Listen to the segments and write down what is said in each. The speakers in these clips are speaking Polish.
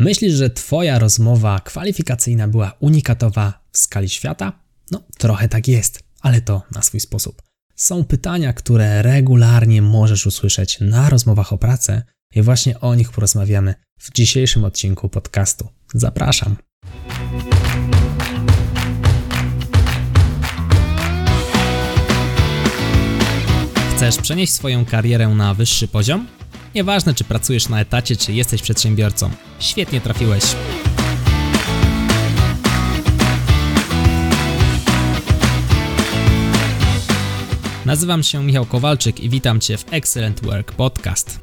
Myślisz, że Twoja rozmowa kwalifikacyjna była unikatowa w skali świata? No, trochę tak jest, ale to na swój sposób. Są pytania, które regularnie możesz usłyszeć na rozmowach o pracę i właśnie o nich porozmawiamy w dzisiejszym odcinku podcastu. Zapraszam. Chcesz przenieść swoją karierę na wyższy poziom? Nieważne, czy pracujesz na etacie, czy jesteś przedsiębiorcą. Świetnie trafiłeś. Nazywam się Michał Kowalczyk i witam Cię w Excellent Work Podcast.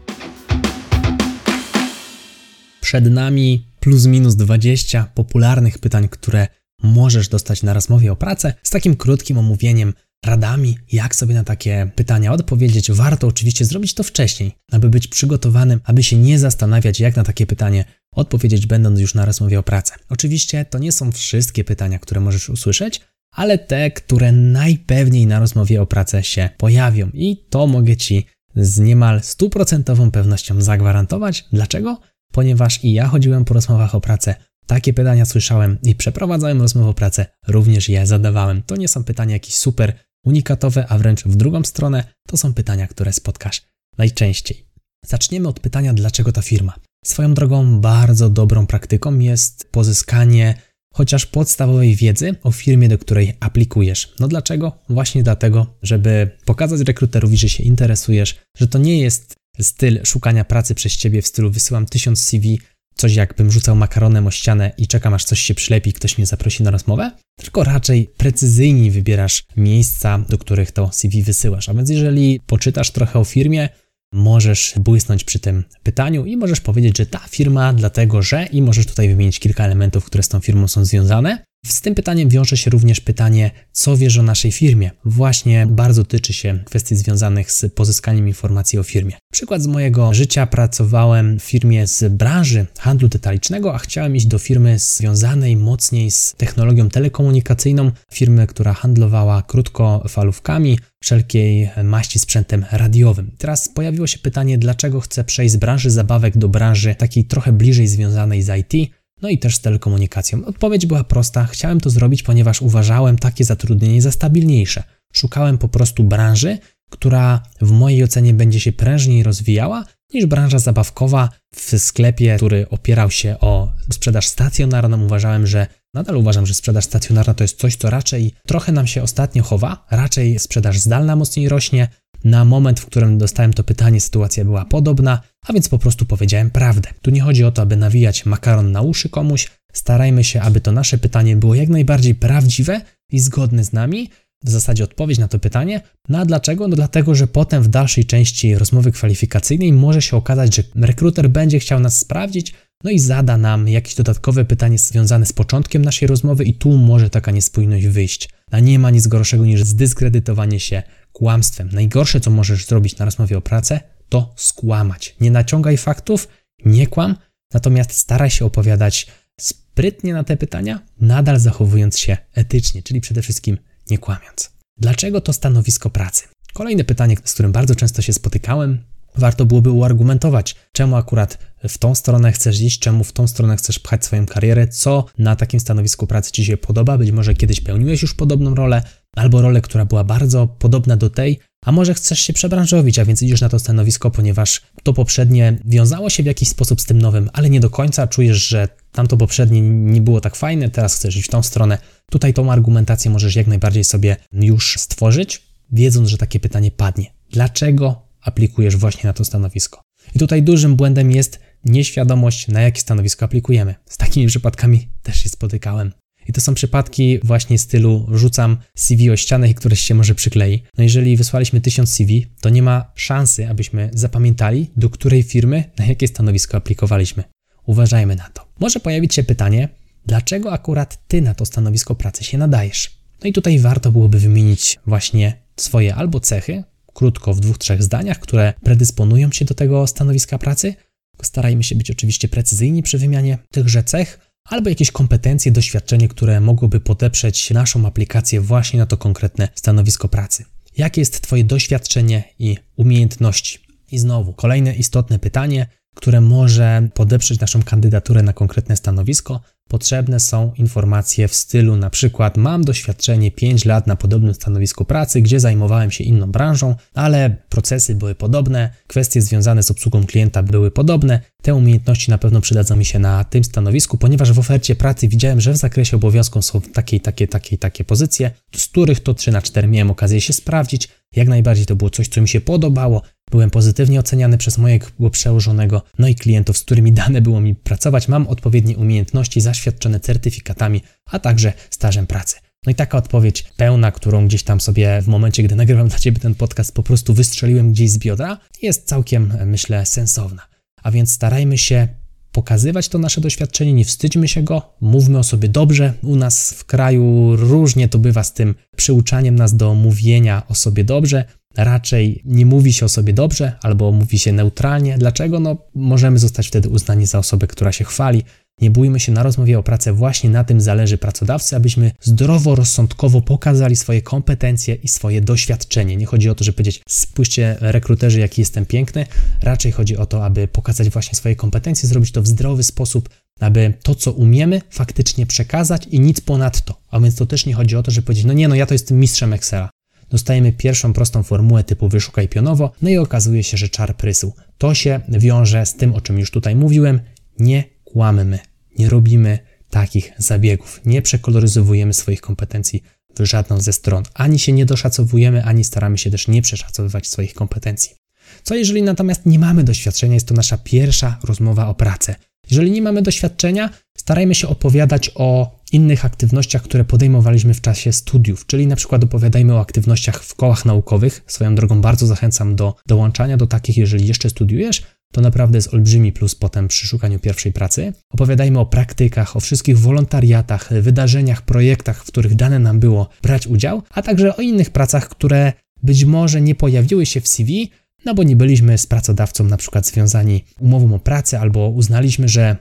Przed nami plus minus 20 popularnych pytań, które możesz dostać na rozmowie o pracę z takim krótkim omówieniem radami, jak sobie na takie pytania odpowiedzieć. Warto oczywiście zrobić to wcześniej, aby być przygotowanym, aby się nie zastanawiać, jak na takie pytanie odpowiedzieć, będąc już na rozmowie o pracę. Oczywiście to nie są wszystkie pytania, które możesz usłyszeć, ale te, które najpewniej na rozmowie o pracę się pojawią. I to mogę Ci z niemal stuprocentową pewnością zagwarantować. Dlaczego? Ponieważ i ja chodziłem po rozmowach o pracę takie pytania słyszałem i przeprowadzałem rozmowę o pracę, również je zadawałem. To nie są pytania jakieś super unikatowe, a wręcz w drugą stronę, to są pytania, które spotkasz najczęściej. Zaczniemy od pytania, dlaczego ta firma. Swoją drogą, bardzo dobrą praktyką jest pozyskanie chociaż podstawowej wiedzy o firmie, do której aplikujesz. No dlaczego? Właśnie dlatego, żeby pokazać rekruterowi, że się interesujesz, że to nie jest styl szukania pracy przez ciebie w stylu wysyłam tysiąc CV, coś jakbym rzucał makaronem o ścianę i czekam aż coś się przylepi ktoś mnie zaprosi na rozmowę, tylko raczej precyzyjniej wybierasz miejsca, do których to CV wysyłasz. A więc jeżeli poczytasz trochę o firmie, możesz błysnąć przy tym pytaniu i możesz powiedzieć, że ta firma dlatego, że i możesz tutaj wymienić kilka elementów, które z tą firmą są związane. Z tym pytaniem wiąże się również pytanie, co wiesz o naszej firmie. Właśnie bardzo tyczy się kwestii związanych z pozyskaniem informacji o firmie. Przykład z mojego życia. Pracowałem w firmie z branży handlu detalicznego, a chciałem iść do firmy związanej mocniej z technologią telekomunikacyjną, firmy, która handlowała krótkofalówkami, wszelkiej maści sprzętem radiowym. Teraz pojawiło się pytanie, dlaczego chcę przejść z branży zabawek do branży takiej trochę bliżej związanej z IT no i też z telekomunikacją. Odpowiedź była prosta. Chciałem to zrobić, ponieważ uważałem takie zatrudnienie za stabilniejsze. Szukałem po prostu branży, która w mojej ocenie będzie się prężniej rozwijała niż branża zabawkowa w sklepie, który opierał się o sprzedaż stacjonarną. Uważałem, że nadal uważam, że sprzedaż stacjonarna to jest coś, co raczej trochę nam się ostatnio chowa, raczej sprzedaż zdalna mocniej rośnie, na moment, w którym dostałem to pytanie, sytuacja była podobna, a więc po prostu powiedziałem prawdę. Tu nie chodzi o to, aby nawijać makaron na uszy komuś, starajmy się, aby to nasze pytanie było jak najbardziej prawdziwe i zgodne z nami, w zasadzie odpowiedź na to pytanie. No a dlaczego? No dlatego, że potem w dalszej części rozmowy kwalifikacyjnej może się okazać, że rekruter będzie chciał nas sprawdzić, no i zada nam jakieś dodatkowe pytanie związane z początkiem naszej rozmowy i tu może taka niespójność wyjść. A nie ma nic gorszego niż zdyskredytowanie się kłamstwem. Najgorsze, co możesz zrobić na rozmowie o pracę, to skłamać. Nie naciągaj faktów, nie kłam, natomiast staraj się opowiadać sprytnie na te pytania, nadal zachowując się etycznie, czyli przede wszystkim nie kłamiąc. Dlaczego to stanowisko pracy? Kolejne pytanie, z którym bardzo często się spotykałem, warto byłoby uargumentować, czemu akurat w tą stronę chcesz iść, czemu w tą stronę chcesz pchać swoją karierę, co na takim stanowisku pracy Ci się podoba. Być może kiedyś pełniłeś już podobną rolę, albo rolę, która była bardzo podobna do tej, a może chcesz się przebranżowić, a więc idziesz na to stanowisko, ponieważ to poprzednie wiązało się w jakiś sposób z tym nowym, ale nie do końca czujesz, że tamto poprzednie nie było tak fajne, teraz chcesz iść w tą stronę. Tutaj tą argumentację możesz jak najbardziej sobie już stworzyć, wiedząc, że takie pytanie padnie. Dlaczego aplikujesz właśnie na to stanowisko? I tutaj dużym błędem jest nieświadomość, na jakie stanowisko aplikujemy. Z takimi przypadkami też się spotykałem. I to są przypadki właśnie stylu rzucam CV o ścianę i któreś się może przyklei. No jeżeli wysłaliśmy 1000 CV, to nie ma szansy, abyśmy zapamiętali, do której firmy, na jakie stanowisko aplikowaliśmy. Uważajmy na to. Może pojawić się pytanie, dlaczego akurat ty na to stanowisko pracy się nadajesz? No i tutaj warto byłoby wymienić właśnie swoje albo cechy, krótko w dwóch, trzech zdaniach, które predysponują się do tego stanowiska pracy. Starajmy się być oczywiście precyzyjni przy wymianie tychże cech, albo jakieś kompetencje, doświadczenie, które mogłoby podeprzeć naszą aplikację właśnie na to konkretne stanowisko pracy. Jakie jest Twoje doświadczenie i umiejętności? I znowu, kolejne istotne pytanie, które może podeprzeć naszą kandydaturę na konkretne stanowisko, potrzebne są informacje w stylu na przykład mam doświadczenie 5 lat na podobnym stanowisku pracy, gdzie zajmowałem się inną branżą, ale procesy były podobne, kwestie związane z obsługą klienta były podobne. Te umiejętności na pewno przydadzą mi się na tym stanowisku, ponieważ w ofercie pracy widziałem, że w zakresie obowiązków są takie, takie, takie, takie pozycje, z których to 3 na 4 miałem okazję się sprawdzić. Jak najbardziej to było coś, co mi się podobało. Byłem pozytywnie oceniany przez mojego przełożonego, no i klientów, z którymi dane było mi pracować. Mam odpowiednie umiejętności zaświadczone certyfikatami, a także stażem pracy. No i taka odpowiedź pełna, którą gdzieś tam sobie w momencie, gdy nagrywam dla Ciebie ten podcast, po prostu wystrzeliłem gdzieś z biodra, jest całkiem, myślę, sensowna. A więc starajmy się pokazywać to nasze doświadczenie, nie wstydźmy się go, mówmy o sobie dobrze. U nas w kraju różnie to bywa z tym przyuczaniem nas do mówienia o sobie dobrze. Raczej nie mówi się o sobie dobrze albo mówi się neutralnie. Dlaczego? No, możemy zostać wtedy uznani za osobę, która się chwali, nie bójmy się na rozmowie o pracę, właśnie na tym zależy pracodawcy, abyśmy zdrowo, rozsądkowo pokazali swoje kompetencje i swoje doświadczenie. Nie chodzi o to, żeby powiedzieć, spójrzcie rekruterzy, jaki jestem piękny, raczej chodzi o to, aby pokazać właśnie swoje kompetencje, zrobić to w zdrowy sposób, aby to, co umiemy, faktycznie przekazać i nic ponadto. A więc to też nie chodzi o to, żeby powiedzieć, no nie, no ja to jestem mistrzem Excela. Dostajemy pierwszą prostą formułę typu wyszukaj pionowo, no i okazuje się, że czar prysł. To się wiąże z tym, o czym już tutaj mówiłem, nie kłammy, nie robimy takich zabiegów, nie przekoloryzowujemy swoich kompetencji w żadną ze stron. Ani się nie doszacowujemy, ani staramy się też nie przeszacowywać swoich kompetencji. Co jeżeli natomiast nie mamy doświadczenia, jest to nasza pierwsza rozmowa o pracę. Jeżeli nie mamy doświadczenia, starajmy się opowiadać o innych aktywnościach, które podejmowaliśmy w czasie studiów, czyli na przykład opowiadajmy o aktywnościach w kołach naukowych. Swoją drogą bardzo zachęcam do dołączania do takich, jeżeli jeszcze studiujesz, to naprawdę jest olbrzymi plus potem przy szukaniu pierwszej pracy. Opowiadajmy o praktykach, o wszystkich wolontariatach, wydarzeniach, projektach, w których dane nam było brać udział, a także o innych pracach, które być może nie pojawiły się w CV, no bo nie byliśmy z pracodawcą na przykład związani umową o pracę, albo uznaliśmy, że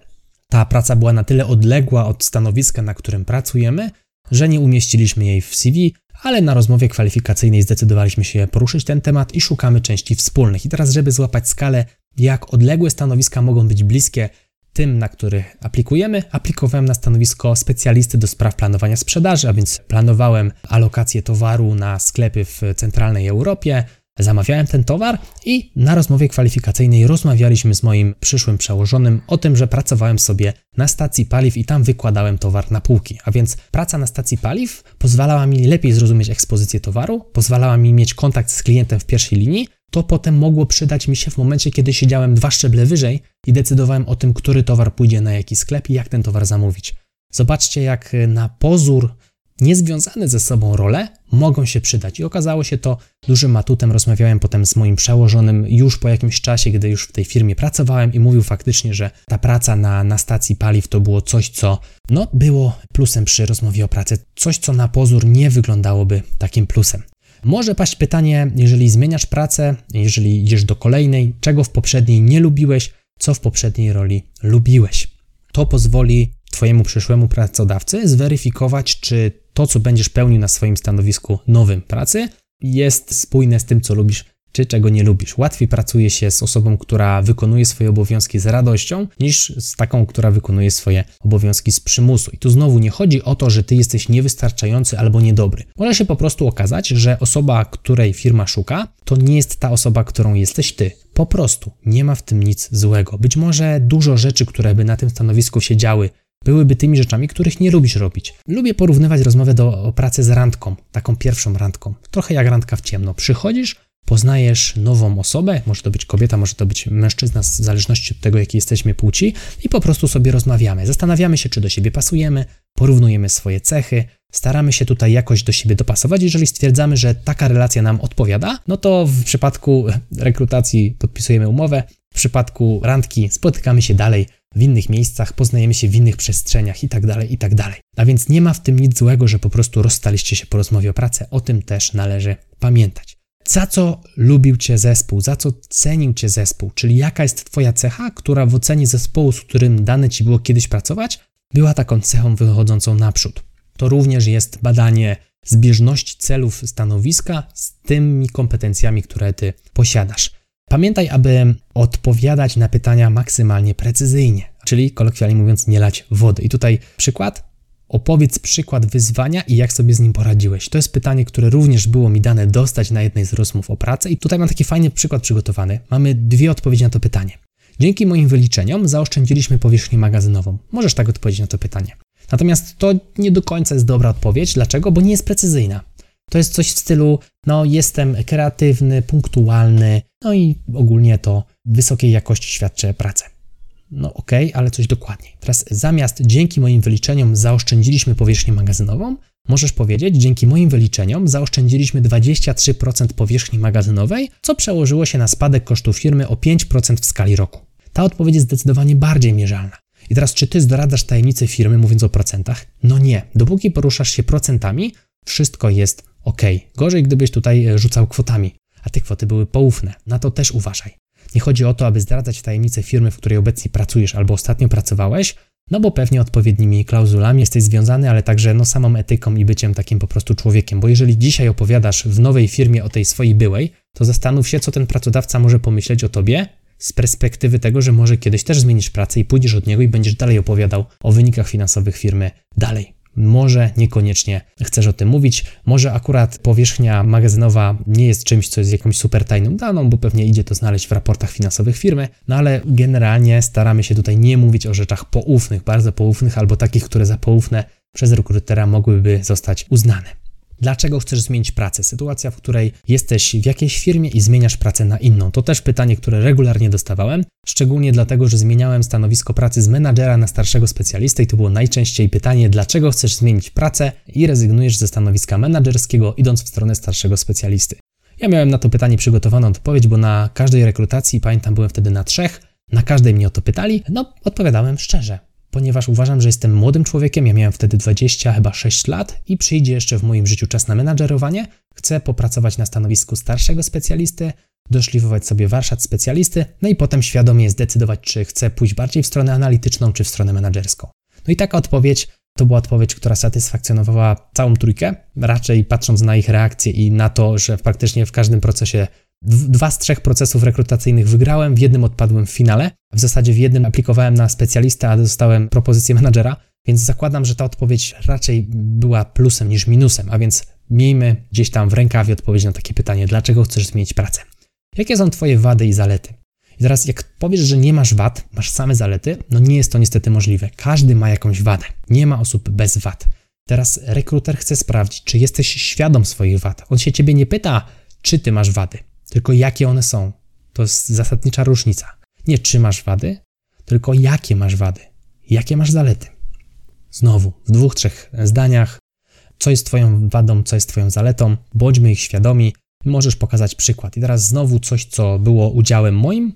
ta praca była na tyle odległa od stanowiska, na którym pracujemy, że nie umieściliśmy jej w CV, ale na rozmowie kwalifikacyjnej zdecydowaliśmy się poruszyć ten temat i szukamy części wspólnych. I teraz, żeby złapać skalę, jak odległe stanowiska mogą być bliskie tym, na których aplikujemy, aplikowałem na stanowisko specjalisty do spraw planowania sprzedaży, a więc planowałem alokację towaru na sklepy w centralnej Europie, Zamawiałem ten towar i na rozmowie kwalifikacyjnej rozmawialiśmy z moim przyszłym przełożonym o tym, że pracowałem sobie na stacji paliw i tam wykładałem towar na półki. A więc praca na stacji paliw pozwalała mi lepiej zrozumieć ekspozycję towaru, pozwalała mi mieć kontakt z klientem w pierwszej linii. To potem mogło przydać mi się w momencie, kiedy siedziałem dwa szczeble wyżej i decydowałem o tym, który towar pójdzie na jaki sklep i jak ten towar zamówić. Zobaczcie, jak na pozór niezwiązane ze sobą role mogą się przydać. I okazało się to dużym atutem. Rozmawiałem potem z moim przełożonym już po jakimś czasie, gdy już w tej firmie pracowałem i mówił faktycznie, że ta praca na, na stacji paliw to było coś, co no, było plusem przy rozmowie o pracy. Coś, co na pozór nie wyglądałoby takim plusem. Może paść pytanie, jeżeli zmieniasz pracę, jeżeli idziesz do kolejnej, czego w poprzedniej nie lubiłeś, co w poprzedniej roli lubiłeś. To pozwoli Twojemu przyszłemu pracodawcy zweryfikować, czy to, co będziesz pełnił na swoim stanowisku nowym pracy, jest spójne z tym, co lubisz czy czego nie lubisz. Łatwiej pracuje się z osobą, która wykonuje swoje obowiązki z radością, niż z taką, która wykonuje swoje obowiązki z przymusu. I tu znowu nie chodzi o to, że ty jesteś niewystarczający albo niedobry. Może się po prostu okazać, że osoba, której firma szuka, to nie jest ta osoba, którą jesteś ty. Po prostu nie ma w tym nic złego. Być może dużo rzeczy, które by na tym stanowisku się działy, byłyby tymi rzeczami, których nie lubisz robić. Lubię porównywać rozmowę do pracy z randką, taką pierwszą randką. Trochę jak randka w ciemno. Przychodzisz, poznajesz nową osobę, może to być kobieta, może to być mężczyzna, w zależności od tego, jakiej jesteśmy płci, i po prostu sobie rozmawiamy. Zastanawiamy się, czy do siebie pasujemy, porównujemy swoje cechy, staramy się tutaj jakoś do siebie dopasować. Jeżeli stwierdzamy, że taka relacja nam odpowiada, no to w przypadku rekrutacji podpisujemy umowę, w przypadku randki spotykamy się dalej w innych miejscach, poznajemy się w innych przestrzeniach itd., tak itd. Tak A więc nie ma w tym nic złego, że po prostu rozstaliście się po rozmowie o pracę. O tym też należy pamiętać. Za co lubił Cię zespół, za co cenił Cię zespół, czyli jaka jest Twoja cecha, która w ocenie zespołu, z którym dane Ci było kiedyś pracować, była taką cechą wychodzącą naprzód. To również jest badanie zbieżności celów stanowiska z tymi kompetencjami, które Ty posiadasz. Pamiętaj, aby odpowiadać na pytania maksymalnie precyzyjnie, czyli kolokwialnie mówiąc, nie lać wody. I tutaj przykład. Opowiedz przykład wyzwania i jak sobie z nim poradziłeś. To jest pytanie, które również było mi dane dostać na jednej z rozmów o pracę, i tutaj mam taki fajny przykład przygotowany. Mamy dwie odpowiedzi na to pytanie. Dzięki moim wyliczeniom zaoszczędziliśmy powierzchnię magazynową. Możesz tak odpowiedzieć na to pytanie. Natomiast to nie do końca jest dobra odpowiedź. Dlaczego? Bo nie jest precyzyjna. To jest coś w stylu, no jestem kreatywny, punktualny, no i ogólnie to wysokiej jakości świadczę pracę. No okay, ale coś dokładniej. Teraz zamiast dzięki moim wyliczeniom zaoszczędziliśmy powierzchnię magazynową, możesz powiedzieć, dzięki moim wyliczeniom zaoszczędziliśmy 23% powierzchni magazynowej, co przełożyło się na spadek kosztów firmy o 5% w skali roku. Ta odpowiedź jest zdecydowanie bardziej mierzalna. I teraz, czy ty zdradzasz tajemnicę firmy mówiąc o procentach? No nie. Dopóki poruszasz się procentami, wszystko jest ok. Gorzej, gdybyś tutaj e, rzucał kwotami, a te kwoty były poufne. Na to też uważaj. Nie chodzi o to, aby zdradzać tajemnicę firmy, w której obecnie pracujesz albo ostatnio pracowałeś, no bo pewnie odpowiednimi klauzulami jesteś związany, ale także no samą etyką i byciem takim po prostu człowiekiem. Bo jeżeli dzisiaj opowiadasz w nowej firmie o tej swojej byłej, to zastanów się, co ten pracodawca może pomyśleć o tobie z perspektywy tego, że może kiedyś też zmienisz pracę i pójdziesz od niego i będziesz dalej opowiadał o wynikach finansowych firmy dalej. Może niekoniecznie chcesz o tym mówić, może akurat powierzchnia magazynowa nie jest czymś, co jest jakąś super tajną daną, bo pewnie idzie to znaleźć w raportach finansowych firmy, no ale generalnie staramy się tutaj nie mówić o rzeczach poufnych, bardzo poufnych albo takich, które za poufne przez rekrutera mogłyby zostać uznane. Dlaczego chcesz zmienić pracę? Sytuacja, w której jesteś w jakiejś firmie i zmieniasz pracę na inną. To też pytanie, które regularnie dostawałem, szczególnie dlatego, że zmieniałem stanowisko pracy z menadżera na starszego specjalistę i to było najczęściej pytanie, dlaczego chcesz zmienić pracę i rezygnujesz ze stanowiska menadżerskiego, idąc w stronę starszego specjalisty. Ja miałem na to pytanie przygotowaną odpowiedź, bo na każdej rekrutacji, pamiętam, byłem wtedy na trzech, na każdej mnie o to pytali, no odpowiadałem szczerze ponieważ uważam, że jestem młodym człowiekiem. Ja miałem wtedy 20, chyba 6 lat i przyjdzie jeszcze w moim życiu czas na menadżerowanie. Chcę popracować na stanowisku starszego specjalisty, doszlifować sobie warsztat specjalisty, no i potem świadomie zdecydować, czy chcę pójść bardziej w stronę analityczną, czy w stronę menedżerską. No i taka odpowiedź to była odpowiedź, która satysfakcjonowała całą trójkę, raczej patrząc na ich reakcję i na to, że faktycznie w każdym procesie Dwa z trzech procesów rekrutacyjnych wygrałem, w jednym odpadłem w finale. W zasadzie w jednym aplikowałem na specjalistę, a dostałem propozycję menadżera, więc zakładam, że ta odpowiedź raczej była plusem niż minusem, a więc miejmy gdzieś tam w rękawie odpowiedź na takie pytanie, dlaczego chcesz zmienić pracę? Jakie są Twoje wady i zalety? I teraz jak powiesz, że nie masz wad, masz same zalety, no nie jest to niestety możliwe. Każdy ma jakąś wadę. Nie ma osób bez wad. Teraz rekruter chce sprawdzić, czy jesteś świadom swoich wad. On się ciebie nie pyta, czy ty masz wady tylko jakie one są. To jest zasadnicza różnica. Nie czy masz wady, tylko jakie masz wady, jakie masz zalety. Znowu, w dwóch, trzech zdaniach, co jest Twoją wadą, co jest Twoją zaletą, bądźmy ich świadomi, możesz pokazać przykład. I teraz znowu coś, co było udziałem moim.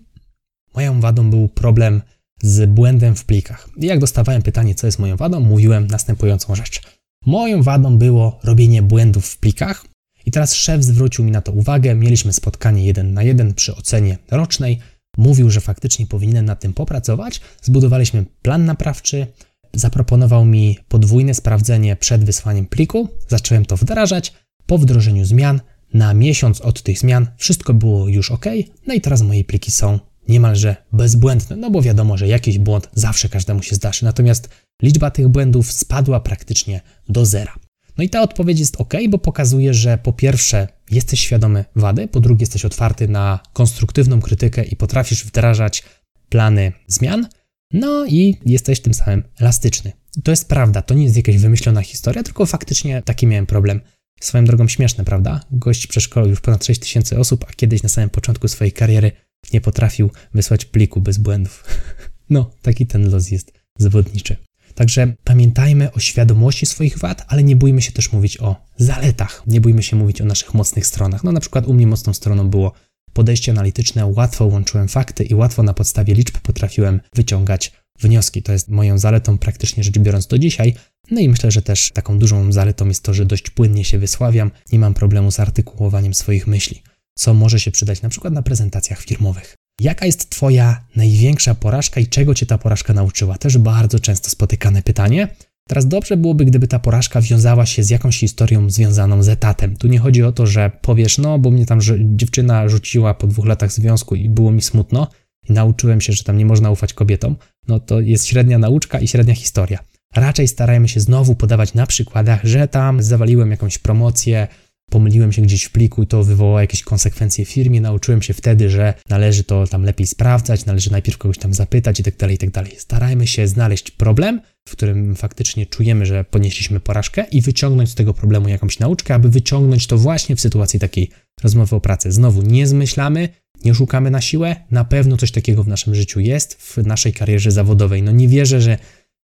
Moją wadą był problem z błędem w plikach. I jak dostawałem pytanie, co jest moją wadą, mówiłem następującą rzecz. Moją wadą było robienie błędów w plikach, i teraz szef zwrócił mi na to uwagę. Mieliśmy spotkanie jeden na jeden przy ocenie rocznej. Mówił, że faktycznie powinienem nad tym popracować. Zbudowaliśmy plan naprawczy. Zaproponował mi podwójne sprawdzenie przed wysłaniem pliku. Zacząłem to wdrażać. Po wdrożeniu zmian, na miesiąc od tych zmian, wszystko było już ok. No i teraz moje pliki są niemalże bezbłędne, no bo wiadomo, że jakiś błąd zawsze każdemu się zdarzy. Natomiast liczba tych błędów spadła praktycznie do zera. No i ta odpowiedź jest ok, bo pokazuje, że po pierwsze jesteś świadomy wady, po drugie jesteś otwarty na konstruktywną krytykę i potrafisz wdrażać plany zmian, no i jesteś tym samym elastyczny. To jest prawda, to nie jest jakaś wymyślona historia, tylko faktycznie taki miałem problem. Swoją drogą śmieszne, prawda? Gość przeszkolił już ponad 6 tysięcy osób, a kiedyś na samym początku swojej kariery nie potrafił wysłać pliku bez błędów. No, taki ten los jest zawodniczy. Także pamiętajmy o świadomości swoich wad, ale nie bójmy się też mówić o zaletach. Nie bójmy się mówić o naszych mocnych stronach. No na przykład u mnie mocną stroną było podejście analityczne, łatwo łączyłem fakty i łatwo na podstawie liczb potrafiłem wyciągać wnioski. To jest moją zaletą praktycznie rzecz biorąc do dzisiaj. No i myślę, że też taką dużą zaletą jest to, że dość płynnie się wysławiam, nie mam problemu z artykułowaniem swoich myśli, co może się przydać na przykład na prezentacjach firmowych. Jaka jest Twoja największa porażka i czego Cię ta porażka nauczyła? Też bardzo często spotykane pytanie. Teraz dobrze byłoby, gdyby ta porażka wiązała się z jakąś historią związaną z etatem. Tu nie chodzi o to, że powiesz, no bo mnie tam że dziewczyna rzuciła po dwóch latach związku i było mi smutno i nauczyłem się, że tam nie można ufać kobietom. No to jest średnia nauczka i średnia historia. Raczej starajmy się znowu podawać na przykładach, że tam zawaliłem jakąś promocję, pomyliłem się gdzieś w pliku to wywołało jakieś konsekwencje w firmie. Nauczyłem się wtedy, że należy to tam lepiej sprawdzać, należy najpierw kogoś tam zapytać i tak dalej, i tak dalej. Starajmy się znaleźć problem, w którym faktycznie czujemy, że ponieśliśmy porażkę i wyciągnąć z tego problemu jakąś nauczkę, aby wyciągnąć to właśnie w sytuacji takiej rozmowy o pracy. Znowu nie zmyślamy, nie szukamy na siłę, na pewno coś takiego w naszym życiu jest, w naszej karierze zawodowej. No nie wierzę, że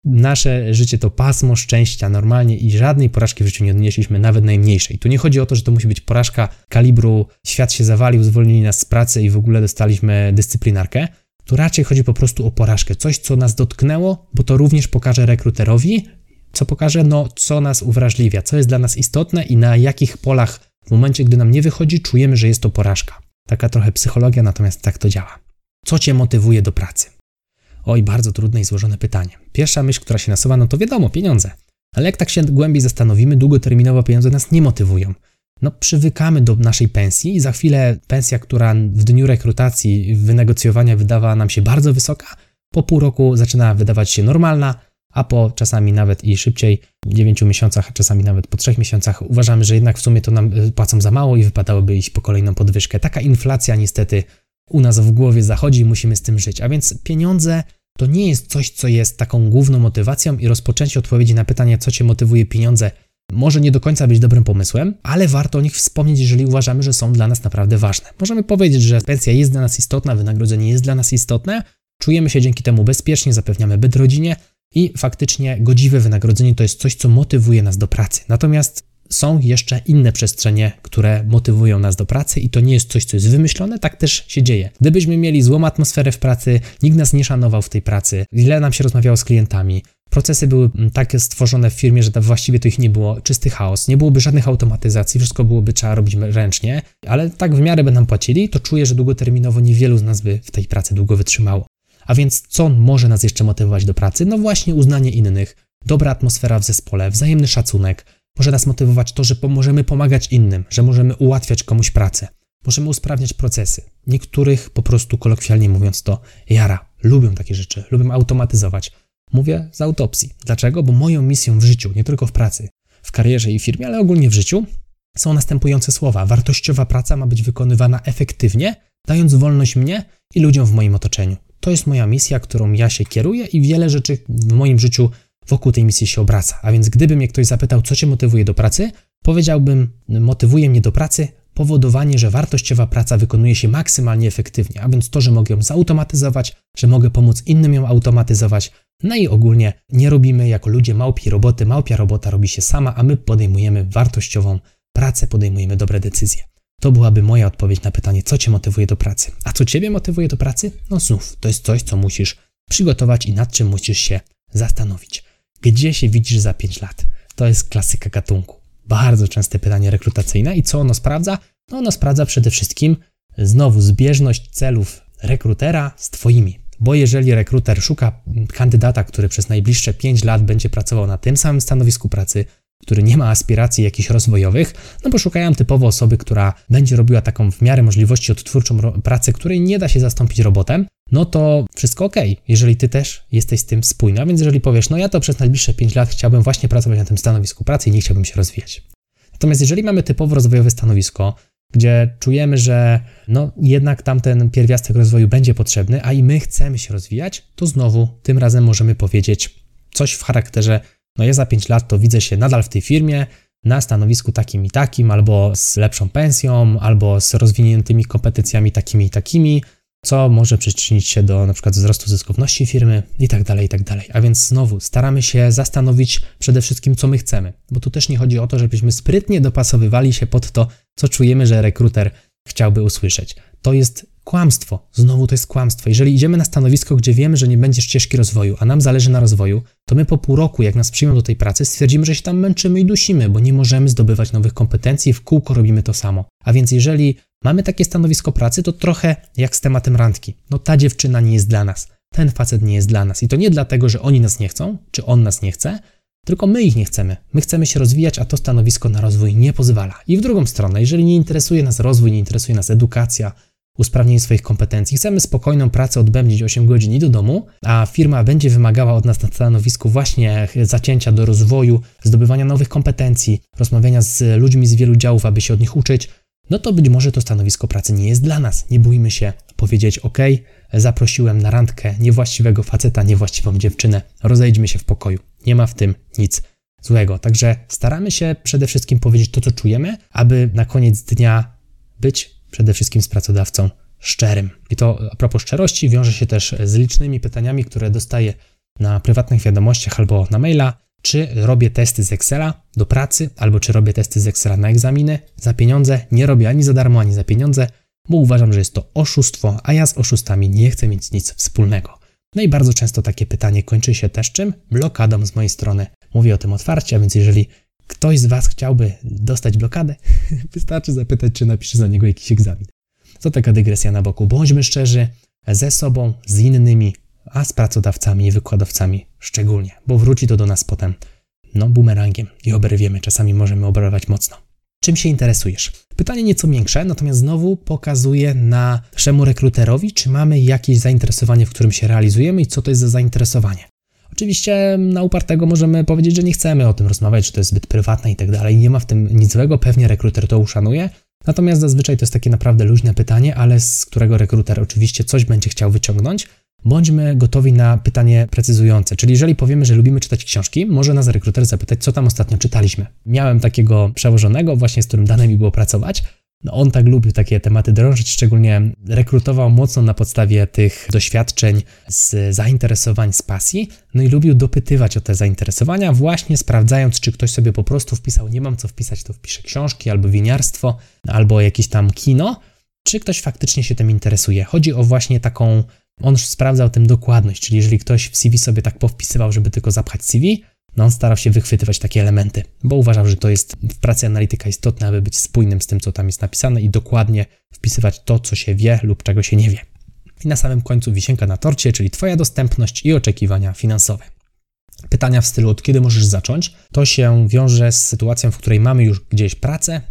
nasze życie to pasmo szczęścia normalnie i żadnej porażki w życiu nie odnieśliśmy, nawet najmniejszej. Tu nie chodzi o to, że to musi być porażka kalibru świat się zawalił, zwolnili nas z pracy i w ogóle dostaliśmy dyscyplinarkę. Tu raczej chodzi po prostu o porażkę, coś, co nas dotknęło, bo to również pokaże rekruterowi, co pokaże, no, co nas uwrażliwia, co jest dla nas istotne i na jakich polach w momencie, gdy nam nie wychodzi, czujemy, że jest to porażka. Taka trochę psychologia, natomiast tak to działa. Co cię motywuje do pracy? Oj, bardzo trudne i złożone pytanie. Pierwsza myśl, która się nasuwa, no to wiadomo, pieniądze. Ale jak tak się głębiej zastanowimy, długoterminowo pieniądze nas nie motywują. No, przywykamy do naszej pensji i za chwilę pensja, która w dniu rekrutacji, wynegocjowania wydawała nam się bardzo wysoka, po pół roku zaczyna wydawać się normalna, a po czasami nawet i szybciej, 9 miesiącach, czasami nawet po 3 miesiącach, uważamy, że jednak w sumie to nam y, płacą za mało i wypadałoby iść po kolejną podwyżkę. Taka inflacja niestety u nas w głowie zachodzi i musimy z tym żyć. A więc pieniądze to nie jest coś, co jest taką główną motywacją i rozpoczęcie odpowiedzi na pytanie, co cię motywuje pieniądze, może nie do końca być dobrym pomysłem, ale warto o nich wspomnieć, jeżeli uważamy, że są dla nas naprawdę ważne. Możemy powiedzieć, że pensja jest dla nas istotna, wynagrodzenie jest dla nas istotne, czujemy się dzięki temu bezpiecznie, zapewniamy byt rodzinie i faktycznie godziwe wynagrodzenie to jest coś, co motywuje nas do pracy. Natomiast są jeszcze inne przestrzenie, które motywują nas do pracy i to nie jest coś, co jest wymyślone, tak też się dzieje. Gdybyśmy mieli złą atmosferę w pracy, nikt nas nie szanował w tej pracy, źle nam się rozmawiało z klientami, procesy były tak stworzone w firmie, że właściwie to ich nie było, czysty chaos, nie byłoby żadnych automatyzacji, wszystko byłoby trzeba robić ręcznie, ale tak w miarę by nam płacili, to czuję, że długoterminowo niewielu z nas by w tej pracy długo wytrzymało. A więc co może nas jeszcze motywować do pracy? No właśnie uznanie innych, dobra atmosfera w zespole, wzajemny szacunek, może nas motywować to, że możemy pomagać innym, że możemy ułatwiać komuś pracę, możemy usprawniać procesy. Niektórych po prostu kolokwialnie mówiąc to jara, lubią takie rzeczy, lubią automatyzować. Mówię z autopsji. Dlaczego? Bo moją misją w życiu, nie tylko w pracy, w karierze i firmie, ale ogólnie w życiu, są następujące słowa. Wartościowa praca ma być wykonywana efektywnie, dając wolność mnie i ludziom w moim otoczeniu. To jest moja misja, którą ja się kieruję i wiele rzeczy w moim życiu wokół tej misji się obraca. A więc gdyby mnie ktoś zapytał, co cię motywuje do pracy, powiedziałbym, motywuje mnie do pracy powodowanie, że wartościowa praca wykonuje się maksymalnie efektywnie, a więc to, że mogę ją zautomatyzować, że mogę pomóc innym ją automatyzować, no i ogólnie nie robimy jako ludzie małpi roboty, małpia robota robi się sama, a my podejmujemy wartościową pracę, podejmujemy dobre decyzje. To byłaby moja odpowiedź na pytanie, co Cię motywuje do pracy. A co Ciebie motywuje do pracy? No znów, to jest coś, co musisz przygotować i nad czym musisz się zastanowić. Gdzie się widzisz za 5 lat? To jest klasyka gatunku. Bardzo częste pytanie rekrutacyjne. I co ono sprawdza? No ono sprawdza przede wszystkim znowu zbieżność celów rekrutera z Twoimi. Bo jeżeli rekruter szuka kandydata, który przez najbliższe 5 lat będzie pracował na tym samym stanowisku pracy, który nie ma aspiracji jakichś rozwojowych, no bo szukają typowo osoby, która będzie robiła taką w miarę możliwości odtwórczą pracę, której nie da się zastąpić robotem, no to wszystko ok, jeżeli ty też jesteś z tym spójny. A więc jeżeli powiesz, no ja to przez najbliższe 5 lat chciałbym właśnie pracować na tym stanowisku pracy i nie chciałbym się rozwijać. Natomiast jeżeli mamy typowo rozwojowe stanowisko, gdzie czujemy, że no jednak tamten pierwiastek rozwoju będzie potrzebny, a i my chcemy się rozwijać, to znowu tym razem możemy powiedzieć coś w charakterze no ja za 5 lat to widzę się nadal w tej firmie, na stanowisku takim i takim, albo z lepszą pensją, albo z rozwiniętymi kompetencjami takimi i takimi, co może przyczynić się do na przykład wzrostu zyskowności firmy i tak dalej, i tak dalej. A więc znowu staramy się zastanowić przede wszystkim, co my chcemy, bo tu też nie chodzi o to, żebyśmy sprytnie dopasowywali się pod to, co czujemy, że rekruter chciałby usłyszeć. To jest Kłamstwo. Znowu to jest kłamstwo. Jeżeli idziemy na stanowisko, gdzie wiemy, że nie będzie ścieżki rozwoju, a nam zależy na rozwoju, to my po pół roku, jak nas przyjmą do tej pracy, stwierdzimy, że się tam męczymy i dusimy, bo nie możemy zdobywać nowych kompetencji, w kółko robimy to samo. A więc jeżeli mamy takie stanowisko pracy, to trochę jak z tematem randki. No ta dziewczyna nie jest dla nas, ten facet nie jest dla nas. I to nie dlatego, że oni nas nie chcą, czy on nas nie chce, Tylko my ich nie chcemy. My chcemy się rozwijać, a to stanowisko na rozwój nie pozwala. I w drugą stronę, jeżeli nie interesuje nas rozwój, nie interesuje nas edukacja, usprawnienie swoich kompetencji, chcemy spokojną pracę odbędzić 8 godzin i do domu, a firma będzie wymagała od nas na stanowisku właśnie zacięcia do rozwoju, zdobywania nowych kompetencji, rozmawiania z ludźmi z wielu działów, aby się od nich uczyć, no to być może to stanowisko pracy nie jest dla nas. Nie bójmy się powiedzieć: OK, zaprosiłem na randkę niewłaściwego faceta, niewłaściwą dziewczynę, rozejdźmy się w pokoju. Nie ma w tym nic złego. Także staramy się przede wszystkim powiedzieć to, co czujemy, aby na koniec dnia być przede wszystkim z pracodawcą szczerym. I to a propos szczerości wiąże się też z licznymi pytaniami, które dostaję na prywatnych wiadomościach albo na maila, czy robię testy z Excela do pracy, albo czy robię testy z Excela na egzaminy za pieniądze. Nie robię ani za darmo, ani za pieniądze, bo uważam, że jest to oszustwo, a ja z oszustami nie chcę mieć nic wspólnego. No i bardzo często takie pytanie kończy się też czym? Blokadą z mojej strony. Mówię o tym otwarcie, a więc jeżeli ktoś z Was chciałby dostać blokadę, wystarczy zapytać, czy napisze za niego jakiś egzamin. To taka dygresja na boku. Bądźmy szczerzy ze sobą, z innymi, a z pracodawcami i wykładowcami szczególnie, bo wróci to do nas potem, no, bumerangiem i oberwiemy. Czasami możemy oberwać mocno. Czym się interesujesz? Pytanie nieco większe, natomiast znowu pokazuje naszemu rekruterowi, czy mamy jakieś zainteresowanie, w którym się realizujemy i co to jest za zainteresowanie. Oczywiście na upartego możemy powiedzieć, że nie chcemy o tym rozmawiać, że to jest zbyt prywatne i tak dalej. Nie ma w tym nic złego, pewnie rekruter to uszanuje. Natomiast zazwyczaj to jest takie naprawdę luźne pytanie, ale z którego rekruter oczywiście coś będzie chciał wyciągnąć. Bądźmy gotowi na pytanie precyzujące, czyli jeżeli powiemy, że lubimy czytać książki, może nas rekruter zapytać, co tam ostatnio czytaliśmy. Miałem takiego przełożonego, właśnie z którym dane mi było pracować, no on tak lubił takie tematy drążyć, szczególnie rekrutował mocno na podstawie tych doświadczeń, z zainteresowań, z pasji, no i lubił dopytywać o te zainteresowania, właśnie sprawdzając, czy ktoś sobie po prostu wpisał, nie mam co wpisać, to wpiszę książki, albo winiarstwo, albo jakieś tam kino, czy ktoś faktycznie się tym interesuje. Chodzi o właśnie taką, on sprawdzał tym dokładność, czyli jeżeli ktoś w CV sobie tak powpisywał, żeby tylko zapchać CV, no on starał się wychwytywać takie elementy, bo uważał, że to jest w pracy analityka istotne, aby być spójnym z tym, co tam jest napisane i dokładnie wpisywać to, co się wie lub czego się nie wie. I na samym końcu wisienka na torcie, czyli Twoja dostępność i oczekiwania finansowe. Pytania w stylu, od kiedy możesz zacząć, to się wiąże z sytuacją, w której mamy już gdzieś pracę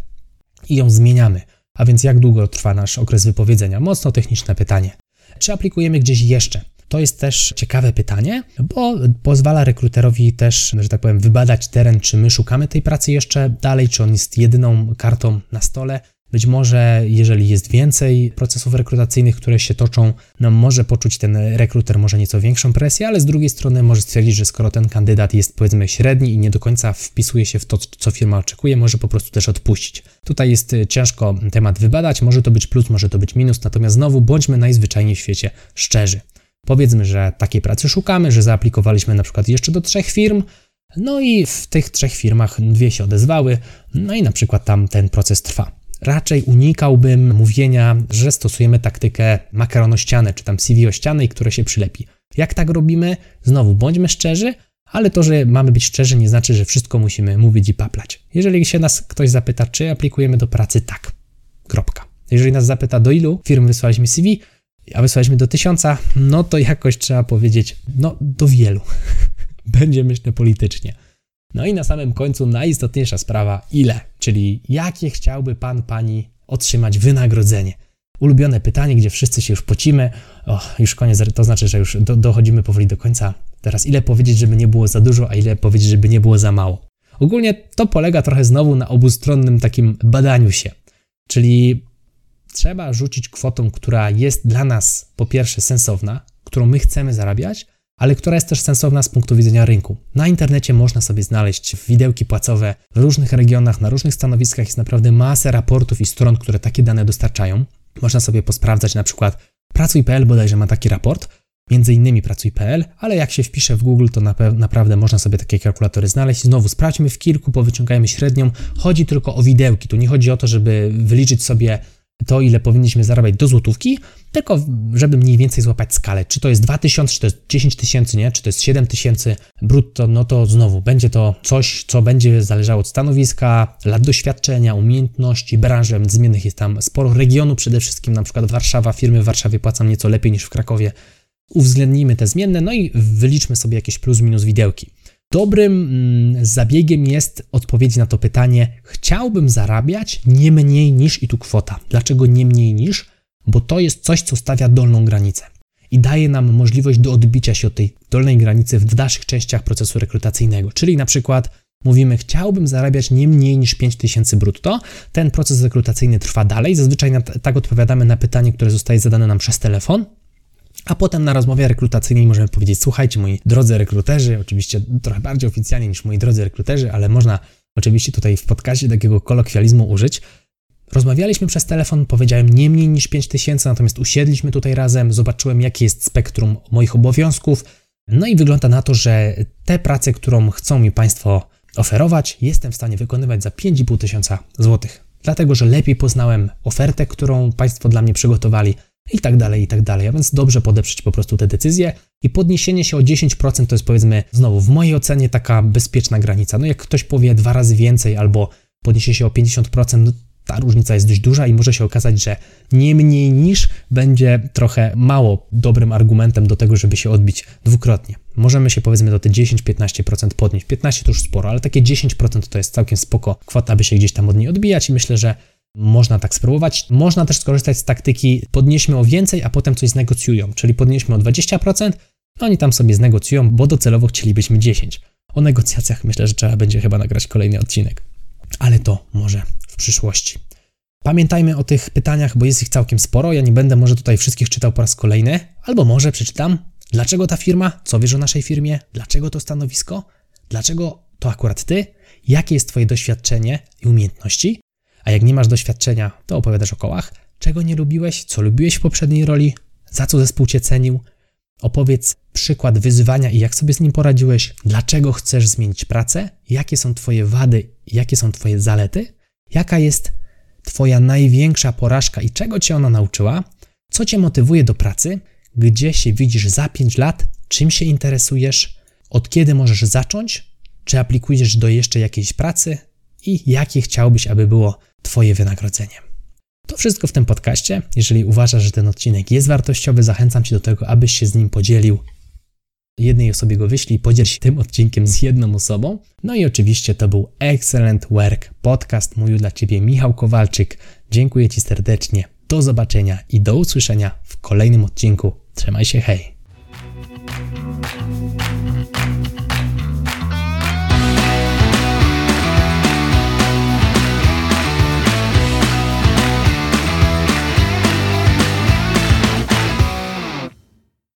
i ją zmieniamy. A więc jak długo trwa nasz okres wypowiedzenia? Mocno techniczne pytanie. Czy aplikujemy gdzieś jeszcze? To jest też ciekawe pytanie, bo pozwala rekruterowi też, że tak powiem, wybadać teren, czy my szukamy tej pracy jeszcze dalej, czy on jest jedyną kartą na stole. Być może, jeżeli jest więcej procesów rekrutacyjnych, które się toczą, no może poczuć ten rekruter może nieco większą presję, ale z drugiej strony może stwierdzić, że skoro ten kandydat jest powiedzmy średni i nie do końca wpisuje się w to, co firma oczekuje, może po prostu też odpuścić. Tutaj jest ciężko temat wybadać, może to być plus, może to być minus, natomiast znowu bądźmy najzwyczajniej w świecie szczerzy. Powiedzmy, że takiej pracy szukamy, że zaaplikowaliśmy na przykład jeszcze do trzech firm, no i w tych trzech firmach dwie się odezwały, no i na przykład tam ten proces trwa. Raczej unikałbym mówienia, że stosujemy taktykę makaronościane, czy tam CV ościanej, które się przylepi. Jak tak robimy? Znowu, bądźmy szczerzy, ale to, że mamy być szczerzy, nie znaczy, że wszystko musimy mówić i paplać. Jeżeli się nas ktoś zapyta, czy aplikujemy do pracy, tak. Kropka. Jeżeli nas zapyta, do ilu firm wysłaliśmy CV, a wysłaliśmy do tysiąca, no to jakoś trzeba powiedzieć, no do wielu. Będzie myślę politycznie. No i na samym końcu najistotniejsza sprawa, ile, czyli jakie chciałby pan, pani otrzymać wynagrodzenie. Ulubione pytanie, gdzie wszyscy się już pocimy. O, już koniec, to znaczy, że już do, dochodzimy powoli do końca. Teraz ile powiedzieć, żeby nie było za dużo, a ile powiedzieć, żeby nie było za mało. Ogólnie to polega trochę znowu na obustronnym takim badaniu się. Czyli trzeba rzucić kwotą, która jest dla nas po pierwsze sensowna, którą my chcemy zarabiać, ale która jest też sensowna z punktu widzenia rynku. Na internecie można sobie znaleźć widełki płacowe w różnych regionach, na różnych stanowiskach jest naprawdę masę raportów i stron, które takie dane dostarczają. Można sobie posprawdzać na przykład Pracuj.pl bodajże ma taki raport, między innymi Pracuj.pl, ale jak się wpisze w Google, to naprawdę można sobie takie kalkulatory znaleźć. Znowu sprawdźmy w kilku, powyciągajmy średnią. Chodzi tylko o widełki. Tu nie chodzi o to, żeby wyliczyć sobie to, ile powinniśmy zarabiać do złotówki, tylko żeby mniej więcej złapać skalę. Czy to jest 2000, czy to jest 10 tysięcy, nie? Czy to jest 7 tysięcy brutto, no to znowu będzie to coś, co będzie zależało od stanowiska, lat doświadczenia, umiejętności, branży. Zmiennych jest tam sporo regionu, przede wszystkim na przykład Warszawa. Firmy w Warszawie płacą nieco lepiej niż w Krakowie. Uwzględnijmy te zmienne, no i wyliczmy sobie jakieś plus minus widełki. Dobrym mm, zabiegiem jest odpowiedź na to pytanie: chciałbym zarabiać nie mniej niż i tu kwota. Dlaczego nie mniej niż? Bo to jest coś, co stawia dolną granicę i daje nam możliwość do odbicia się od tej dolnej granicy w dalszych częściach procesu rekrutacyjnego. Czyli na przykład mówimy, chciałbym zarabiać nie mniej niż 5000 brutto. Ten proces rekrutacyjny trwa dalej. Zazwyczaj tak odpowiadamy na pytanie, które zostaje zadane nam przez telefon. A potem na rozmowie rekrutacyjnej możemy powiedzieć: Słuchajcie, moi drodzy rekruterzy, oczywiście trochę bardziej oficjalnie niż moi drodzy rekruterzy, ale można oczywiście tutaj w podcaście takiego kolokwializmu użyć. Rozmawialiśmy przez telefon, powiedziałem nie mniej niż 5000, natomiast usiedliśmy tutaj razem, zobaczyłem, jakie jest spektrum moich obowiązków. No i wygląda na to, że te prace, którą chcą mi Państwo oferować, jestem w stanie wykonywać za 5,5 tysiąca złotych. Dlatego, że lepiej poznałem ofertę, którą Państwo dla mnie przygotowali i tak dalej, i tak dalej. A więc dobrze podeprzeć po prostu te decyzje i podniesienie się o 10% to jest powiedzmy znowu w mojej ocenie taka bezpieczna granica. No jak ktoś powie dwa razy więcej albo podniesie się o 50%, no ta różnica jest dość duża i może się okazać, że nie mniej niż będzie trochę mało dobrym argumentem do tego, żeby się odbić dwukrotnie. Możemy się powiedzmy do te 10-15% podnieść. 15 to już sporo, ale takie 10% to jest całkiem spoko kwota, aby się gdzieś tam od niej odbijać i myślę, że można tak spróbować. Można też skorzystać z taktyki podnieśmy o więcej, a potem coś znegocjują, czyli podnieśmy o 20%, no oni tam sobie znegocjują, bo docelowo chcielibyśmy 10. O negocjacjach myślę, że trzeba będzie chyba nagrać kolejny odcinek. Ale to może w przyszłości. Pamiętajmy o tych pytaniach, bo jest ich całkiem sporo. Ja nie będę może tutaj wszystkich czytał po raz kolejny, albo może przeczytam. Dlaczego ta firma? Co wiesz o naszej firmie? Dlaczego to stanowisko? Dlaczego to akurat ty? Jakie jest twoje doświadczenie i umiejętności? A jak nie masz doświadczenia, to opowiadasz o kołach. Czego nie lubiłeś? Co lubiłeś w poprzedniej roli? Za co zespół cię cenił? Opowiedz przykład wyzwania i jak sobie z nim poradziłeś, dlaczego chcesz zmienić pracę, jakie są Twoje wady, jakie są Twoje zalety, jaka jest Twoja największa porażka i czego Cię ona nauczyła, co Cię motywuje do pracy, gdzie się widzisz za 5 lat, czym się interesujesz, od kiedy możesz zacząć, czy aplikujesz do jeszcze jakiejś pracy i jakie chciałbyś, aby było Twoje wynagrodzenie. To wszystko w tym podcaście. Jeżeli uważasz, że ten odcinek jest wartościowy, zachęcam Cię do tego, abyś się z nim podzielił. Jednej osobie go wyślij, podziel się tym odcinkiem z jedną osobą. No i oczywiście to był Excellent Work Podcast. Mówił dla Ciebie Michał Kowalczyk. Dziękuję Ci serdecznie. Do zobaczenia i do usłyszenia w kolejnym odcinku. Trzymaj się, hej!